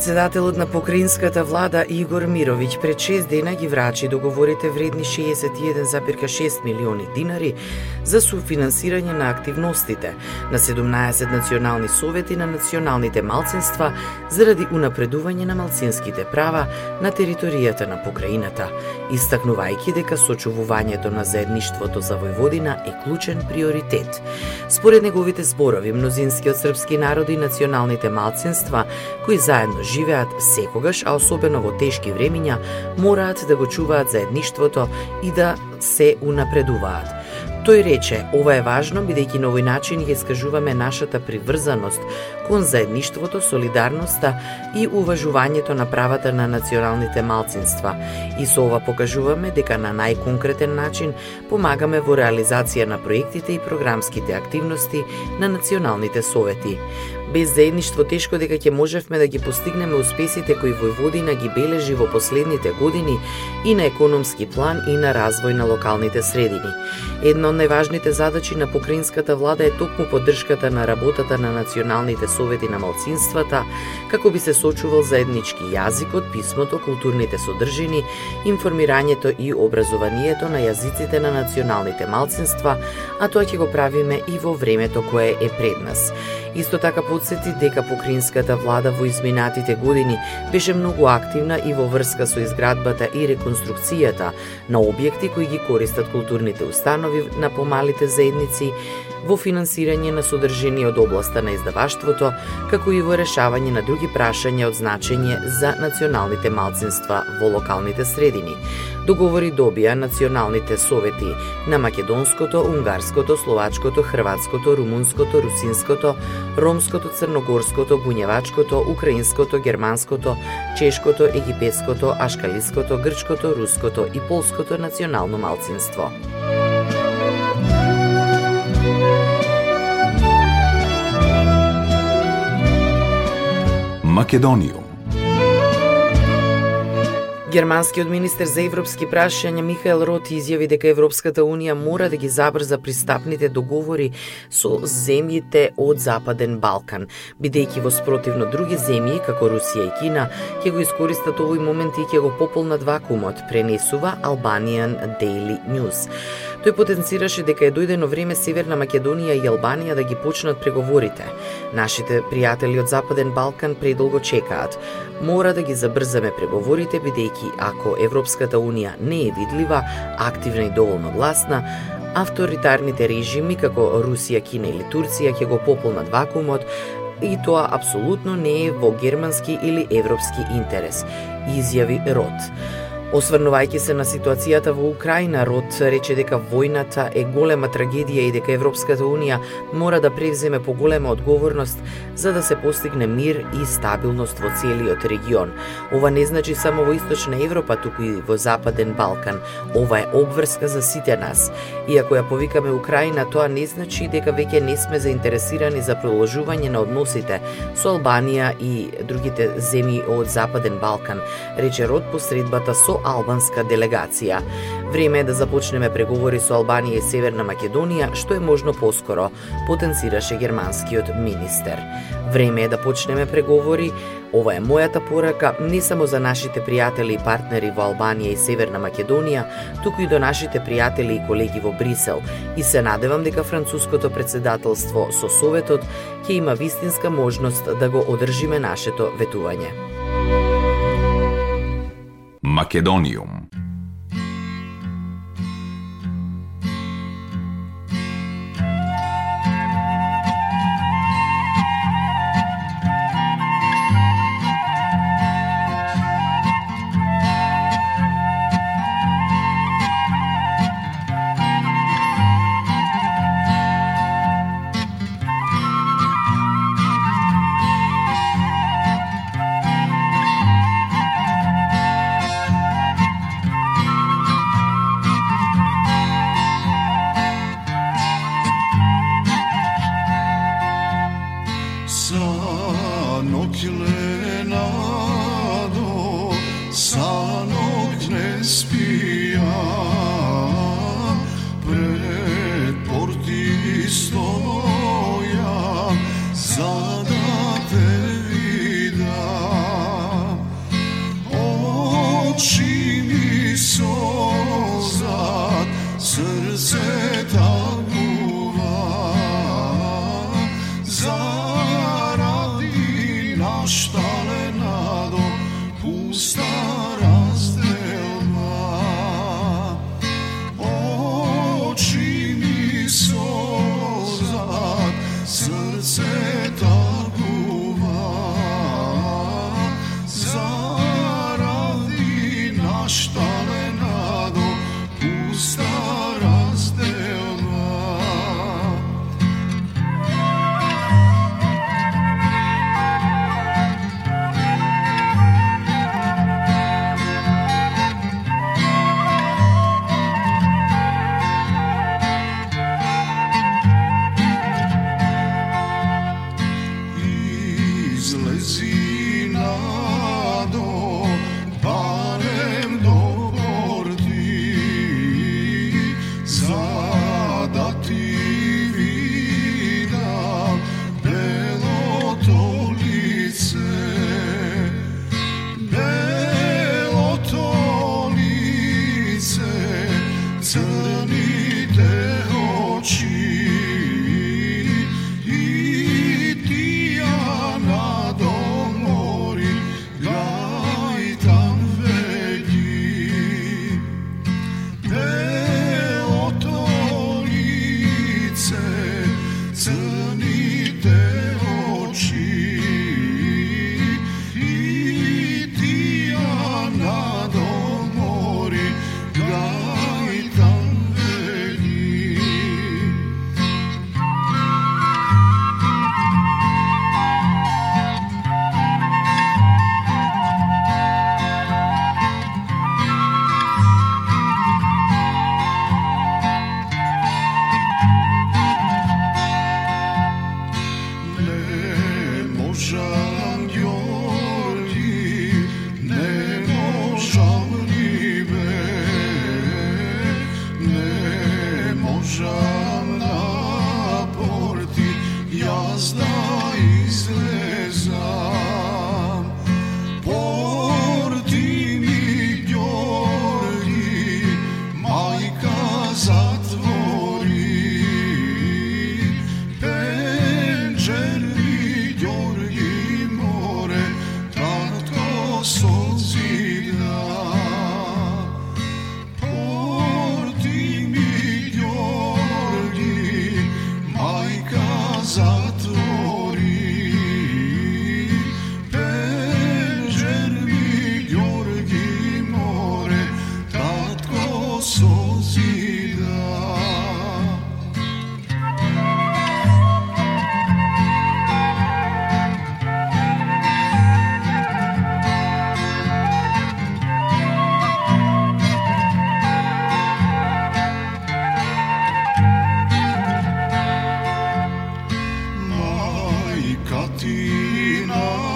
Председателот на покраинската влада Игор Мировиќ пред 6 дена ги врачи договорите вредни 61,6 милиони динари за суфинансирање на активностите на 17 национални совети на националните малцинства заради унапредување на малцинските права на територијата на покраината, истакнувајќи дека сочувувањето на заедништвото за Војводина е клучен приоритет. Според неговите зборови, мнозинскиот српски народ и националните малцинства кои заедно живеат секогаш, а особено во тешки времиња, мораат да го чуваат заедништвото и да се унапредуваат. Тој рече, ова е важно бидејќи на овој начин ја искажуваме нашата приврзаност кон заедништвото, солидарноста и уважувањето на правата на националните малцинства. И со ова покажуваме дека на најконкретен начин помагаме во реализација на проектите и програмските активности на националните совети. Без заедништво тешко дека ќе можевме да ги постигнеме успесите кои Војводина ги бележи во последните години и на економски план и на развој на локалните средини. Една од најважните задачи на покраинската влада е токму поддршката на работата на националните совети на малцинствата, како би се сочувал заеднички јазикот, писмото, културните содржини, информирањето и образованието на јазиците на националните малцинства, а тоа ќе го правиме и во времето кое е пред нас. Исто така подсети дека покринската влада во изминатите години беше многу активна и во врска со изградбата и реконструкцијата на објекти кои ги користат културните установи на помалите заедници, во финансирање на содржини од областа на издаваштвото, како и во решавање на други прашања од значење за националните малцинства во локалните средини. Договори добија националните совети на македонското, унгарското, словачкото, хрватското, румунското, русинското, ромското, црногорското, буњевачкото, украинското, германското, чешкото, египетското, ашкалиското, грчкото, руското и полското национално малцинство. Македониум Германскиот министер за европски прашања Михаел Рот изјави дека Европската унија мора да ги забрза пристапните договори со земјите од Западен Балкан, бидејќи во спротивно други земји, како Русија и Кина, ќе го искористат овој момент и ќе го пополнат вакуумот, пренесува Albanian Daily News. Тој потенцираше дека е дојдено време Северна Македонија и Албанија да ги почнат преговорите. Нашите пријатели од Западен Балкан предолго чекаат. Мора да ги забрзаме преговорите бидејќи ако Европската Унија не е видлива, активна и доволно гласна, авторитарните режими како Русија, Кина или Турција ќе го пополнат вакуумот и тоа апсолутно не е во германски или европски интерес, изјави Рот. Осврнувајќи се на ситуацијата во Украина, Рот рече дека војната е голема трагедија и дека Европската Унија мора да превземе поголема одговорност за да се постигне мир и стабилност во целиот регион. Ова не значи само во Источна Европа, туку и во Западен Балкан. Ова е обврска за сите нас. Иако ја повикаме Украина, тоа не значи дека веќе не сме заинтересирани за продолжување на односите со Албанија и другите земји од Западен Балкан, рече Рот посредбата со албанска делегација. Време е да започнеме преговори со Албанија и Северна Македонија, што е можно поскоро, потенцираше германскиот министер. Време е да почнеме преговори, Ова е мојата порака не само за нашите пријатели и партнери во Албанија и Северна Македонија, туку и до нашите пријатели и колеги во Брисел и се надевам дека француското председателство со Советот ќе има вистинска можност да го одржиме нашето ветување. Македониум sanok lenado sanok nespiro ti, no.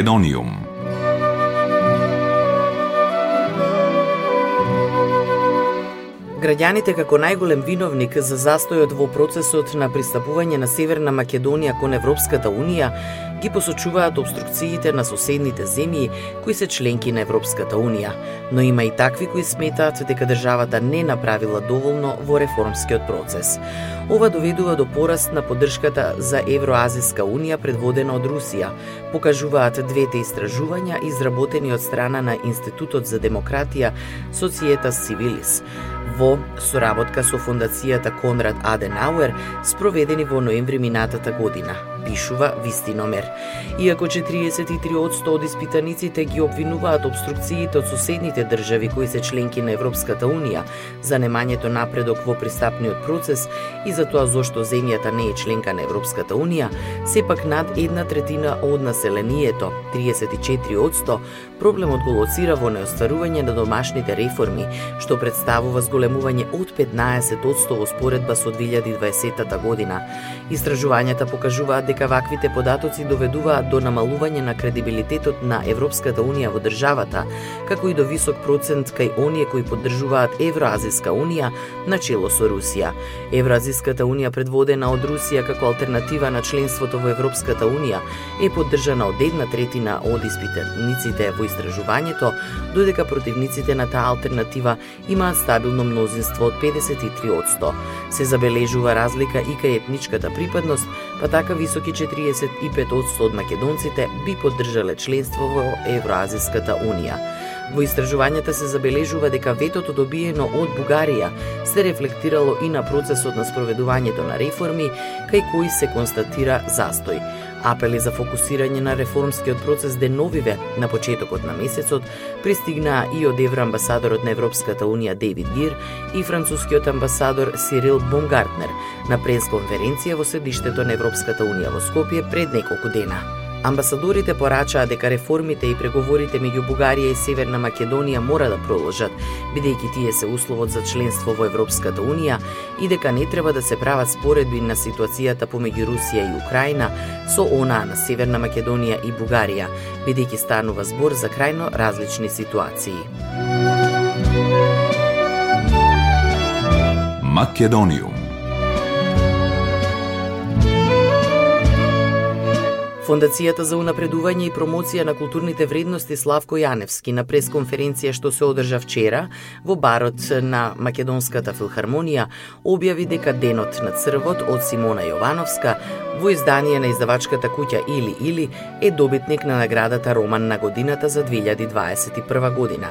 Македониум. Граѓаните како најголем виновник за застојот во процесот на пристапување на Северна Македонија кон Европската Унија ги посочуваат обструкциите на соседните земји кои се членки на Европската Унија, но има и такви кои сметаат дека државата не направила доволно во реформскиот процес. Ова доведува до пораст на поддршката за Евроазиска Унија предводена од Русија, покажуваат двете истражувања изработени од страна на Институтот за демократија Societas Civilis во соработка со фондацијата Конрад Аденауер спроведени во ноември минатата година пишува Вистиномер. Иако 43% од испитаниците ги обвинуваат обструкциите од соседните држави кои се членки на Европската Унија за немањето напредок во пристапниот процес и за тоа зошто земјата не е членка на Европската Унија, сепак над една третина од населението, 34%, проблемот го лоцира во неостварување на домашните реформи, што представува зголемување од 15% во споредба со 2020 година. Истражувањата покажуваат дека ваквите податоци доведуваат до намалување на кредибилитетот на Европската Унија во државата, како и до висок процент кај оние кои поддржуваат Евроазиска Унија начело со Русија. Евроазиската Унија предводена од Русија како алтернатива на членството во Европската Унија е поддржана од една третина од испитаниците во истражувањето, додека противниците на таа алтернатива имаат стабилно мнозинство од 53%. Се забележува разлика и кај етничката припадност, па така високи 45% од македонците би поддржале членство во Евроазиската унија. Во истражувањата се забележува дека ветото добиено од Бугарија се рефлектирало и на процесот на спроведувањето на реформи, кај кои се констатира застој. Апели за фокусирање на реформскиот процес деновиве на почетокот на месецот пристигнаа и од евроамбасадорот на Европската Унија Дейвид Гир и францускиот амбасадор Сирил Бонгартнер на пресконференција во седиштето на Европската Унија во Скопје пред неколку дена. Амбасадорите порачаа дека реформите и преговорите меѓу Бугарија и Северна Македонија мора да продолжат, бидејќи тие се условот за членство во Европската Унија и дека не треба да се прават споредби на ситуацијата помеѓу Русија и Украина со онаа на Северна Македонија и Бугарија, бидејќи станува збор за крајно различни ситуации. Македониум Фондацијата за унапредување и промоција на културните вредности Славко Јаневски на пресконференција што се одржа вчера во барот на Македонската филхармонија објави дека Денот на црвот од Симона Јовановска во издание на издавачката куќа Или Или е добитник на наградата Роман на годината за 2021 година.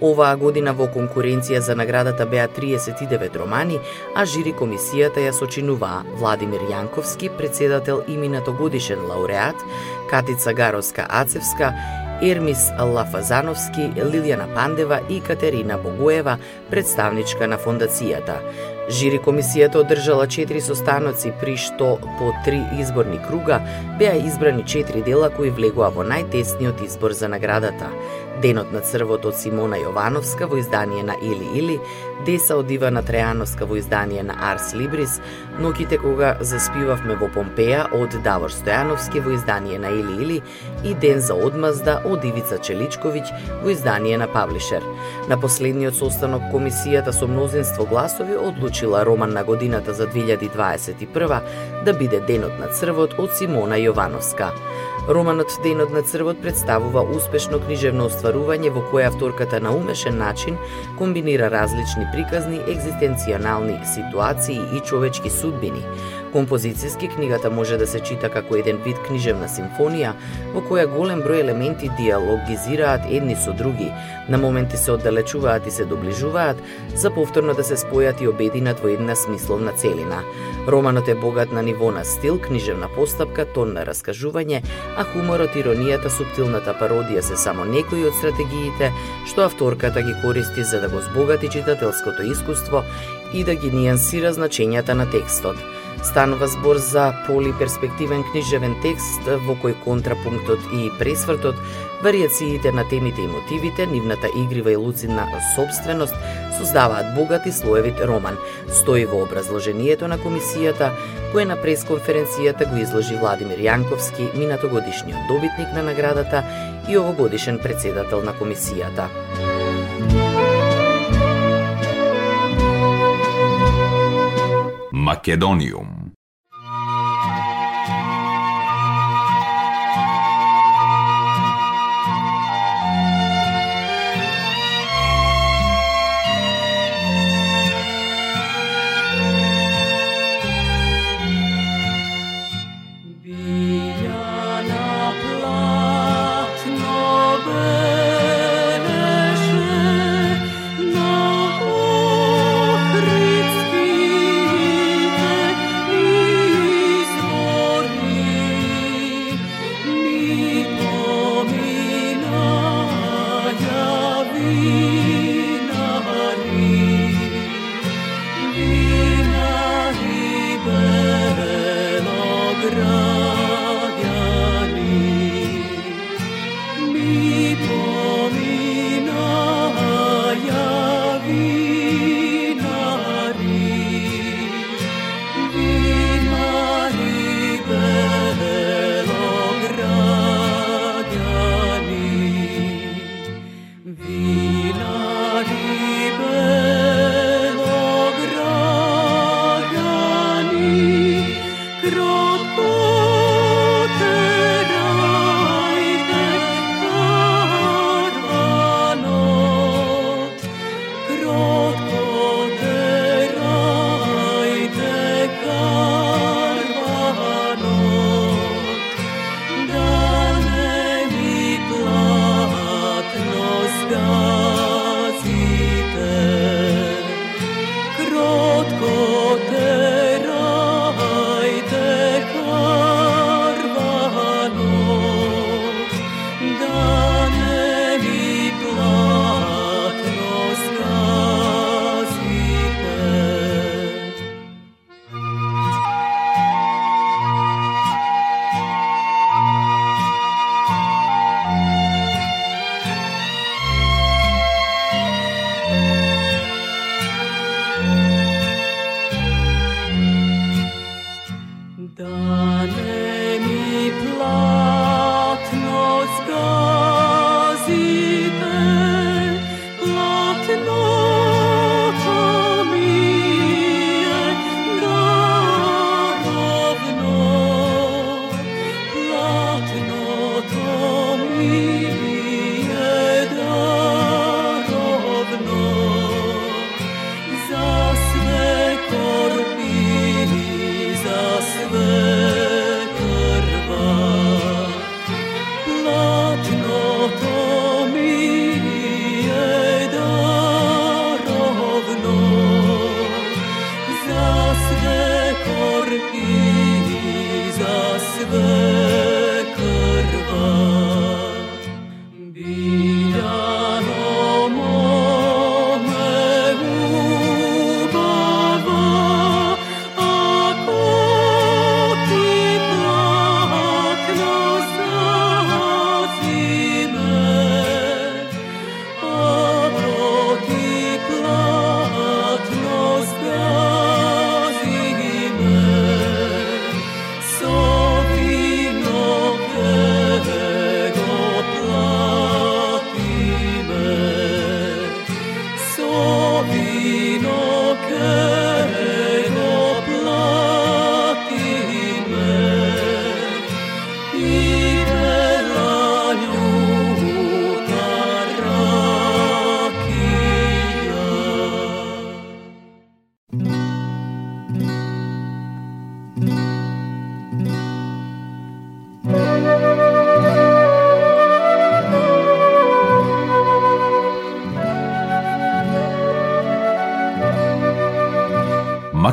Оваа година во конкуренција за наградата беа 39 романи, а жири комисијата ја сочинуваа Владимир Јанковски, председател и минатогодишен лауреат, Катица Гаровска Ацевска, Ермис Лафазановски, Лилијана Пандева и Катерина Богуева, представничка на фондацијата. Жири комисијата одржала 4 состаноци при што по три изборни круга беа избрани 4 дела кои влегоа во најтесниот избор за наградата. Денот на црвот од Симона Јовановска во издание на Или Или, Деса од Ивана Трејановска во издание на Арс Либрис, Ноките кога заспивавме во Помпеја од Давор Стојановски во издание на Или Или и Ден за одмазда од Ивица Челичковиќ во издание на Павлишер. На последниот состанок комисијата со мнозинство гласови одлучила роман на годината за 2021 да биде Денот на црвот од Симона Јовановска. Романот Денот на црвот представува успешно книжевно остварување во која авторката на умешен начин комбинира различни приказни, екзистенционални ситуации и човечки судбини, Композицијски книгата може да се чита како еден вид книжевна симфонија во која голем број елементи диалогизираат едни со други, на моменти се оддалечуваат и се доближуваат, за повторно да се спојат и обединат во една смисловна целина. Романот е богат на ниво на стил, книжевна постапка, тон на раскажување, а хуморот, иронијата, суптилната пародија се само некои од стратегиите што авторката ги користи за да го збогати читателското искуство и да ги нијансира значењата на текстот. Станува збор за полиперспективен книжевен текст во кој контрапунктот и пресвртот, вариациите на темите и мотивите, нивната игрива и луцидна собственост создаваат богат и слоевит роман. Стои во образложението на комисијата, кој на пресконференцијата го изложи Владимир Јанковски, минатогодишниот добитник на наградата и овогодишен председател на комисијата. Македониум. Mm-hmm.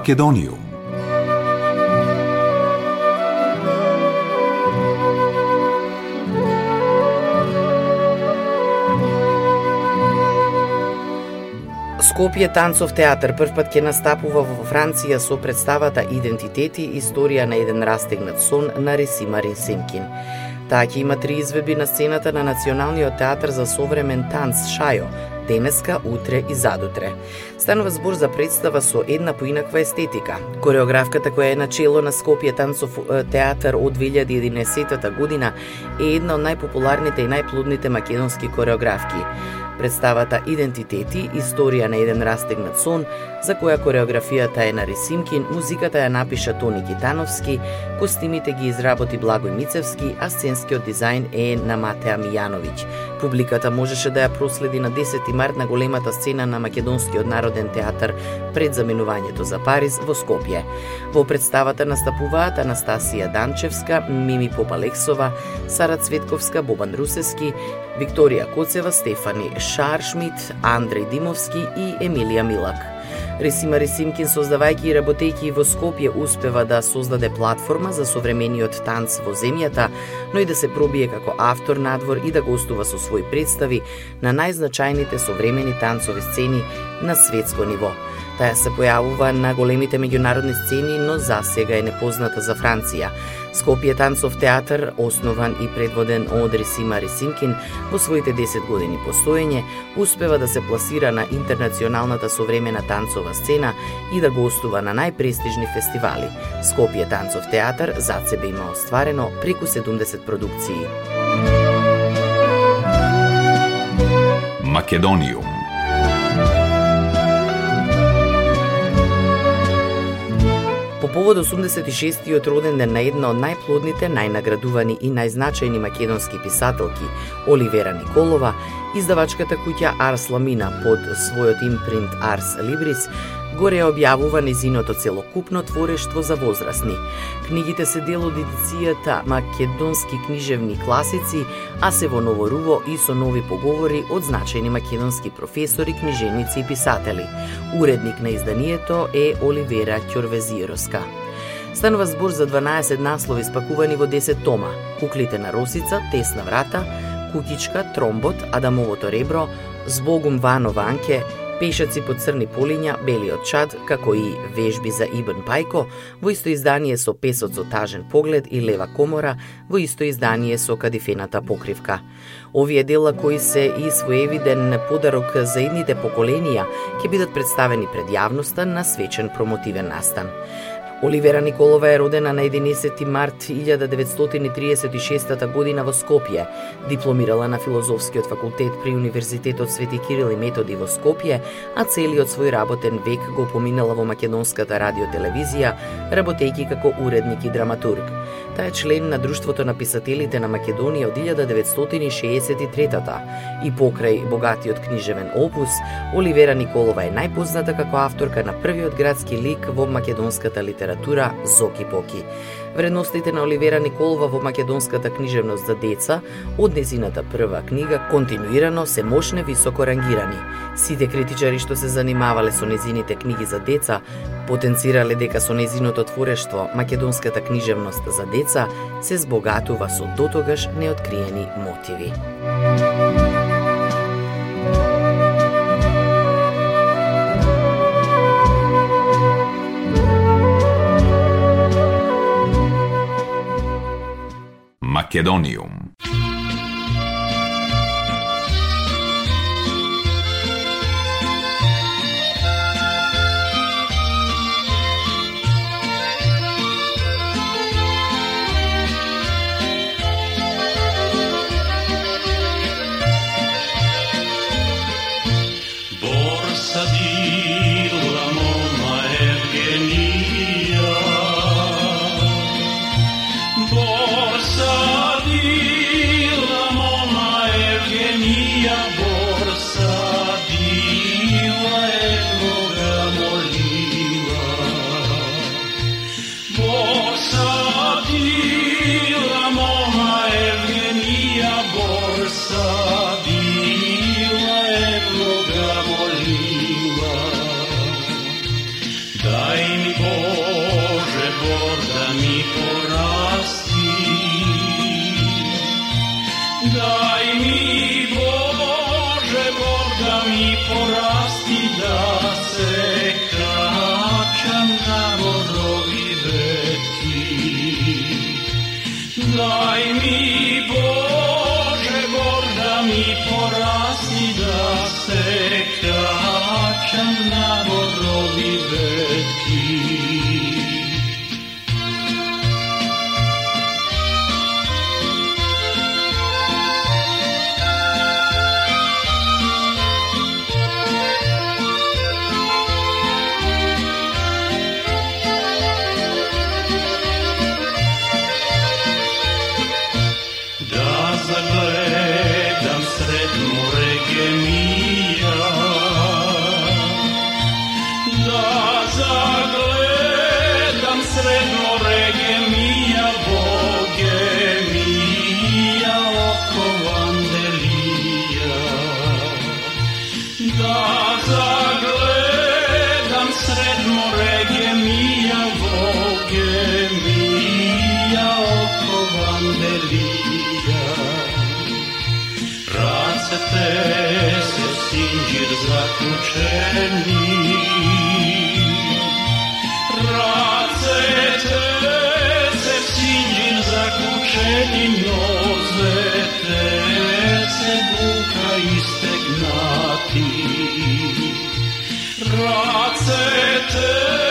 Македониум. Скопје танцов театар првпат ќе настапува во Франција со представата Идентитети, историја на еден растегнат сон на Ресима Ресимкин. Таа ќе има три изведби на сцената на Националниот театар за современ танц Шајо, денеска, утре и задутре. Станува збор за представа со една поинаква естетика. Кореографката која е начело на Скопје танцов театар од 2011 година е една од најпопуларните и најплудните македонски кореографки. Представата Идентитети, историја на еден растегнат сон, за која кореографијата е на Ресимкин, музиката ја напиша Тони Гитановски, костимите ги изработи Благој Мицевски, а сценскиот дизајн е на Матеа Мијановиќ. Публиката можеше да ја проследи на 10 март на големата сцена на Македонскиот народен театар пред заминувањето за Париз во Скопје. Во представата настапуваат Анастасија Данчевска, Мими Попалексова, Сара Цветковска, Бобан Русески, Викторија Коцева, Стефани Шаршмит, Андреј Димовски и Емилија Милак. Ресима Ресимкин, создавајќи и работејќи во Скопје, успева да создаде платформа за современиот танц во земјата, но и да се пробие како автор надвор и да гостува со своји представи на најзначајните современи танцови сцени на светско ниво. Таа се појавува на големите меѓународни сцени, но за сега е непозната за Франција. Скопје танцов театар, основан и предводен од Ресима Ресимкин во своите 10 години постоење, успева да се пласира на интернационалната современа танцова сцена и да гостува на најпрестижни фестивали. Скопје танцов театар за себе има остварено преку 70 продукции. Македониум По повод 86-тиот роден ден на една од најплодните, најнаградувани и најзначајни македонски писателки, Оливера Николова, издавачката куќа Арс Ламина под својот импринт Арс Либрис горе објавува незиното целокупно творештво за возрастни. Книгите се дел од едицијата Македонски книжевни класици, а се во новоруво и со нови поговори од значајни македонски професори, книжевници и писатели. Уредник на изданието е Оливера Ќорвезироска. Станува збор за 12 наслови спакувани во 10 тома. Куклите на Росица, Тесна врата, Кукичка, Тромбот, Адамовото ребро, Збогум Вано Ванке, Пешаци по црни полиња, Белиот чад, како и вежби за Ибн Пајко, во исто издание со Песот со тажен поглед и Лева комора, во исто издание со Кадифената покривка. Овие дела кои се и своевиден подарок за идните поколенија ќе бидат представени пред јавноста на свечен промотивен настан. Оливера Николова е родена на 11 март 1936 година во Скопје. Дипломирала на Филозофскиот факултет при Универзитетот Свети Кирил и Методи во Скопје, а целиот свој работен век го поминала во македонската радиотелевизија, работејќи како уредник и драматург. Таа е член на Друштвото на писателите на Македонија од 1963 и покрај богатиот книжевен опус, Оливера Николова е најпозната како авторка на првиот градски лик во македонската литература Зоки Поки. Вредностите на Оливера Николова во македонската книжевност за деца од незината прва книга континуирано се мощне високо рангирани. Сите критичари што се занимавале со незините книги за деца потенцирале дека со незиното творештво македонската книжевност за деца се збогатува со дотогаш неоткриени мотиви. Македониум. Maria, o Vanderia, racete se v sinđir zaključeni. Racete se v sinđir zaključeni, nozete se buka istegnati. Racete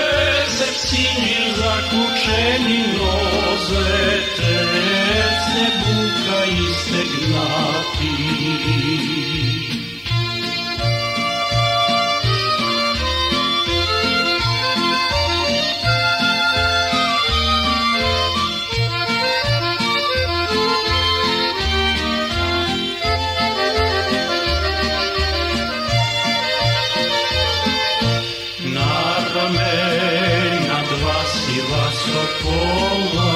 sinje zakučeni noze, terce buka i stegnati. Narame Coca-Cola.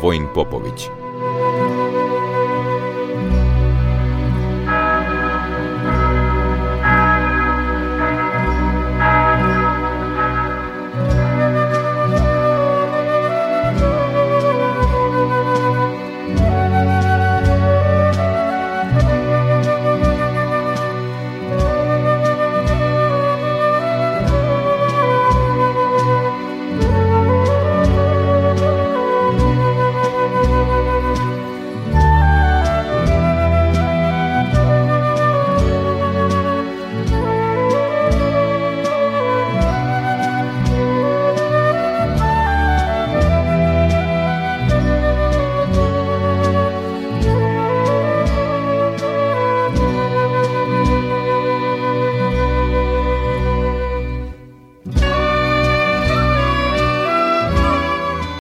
Воин Поповиќ.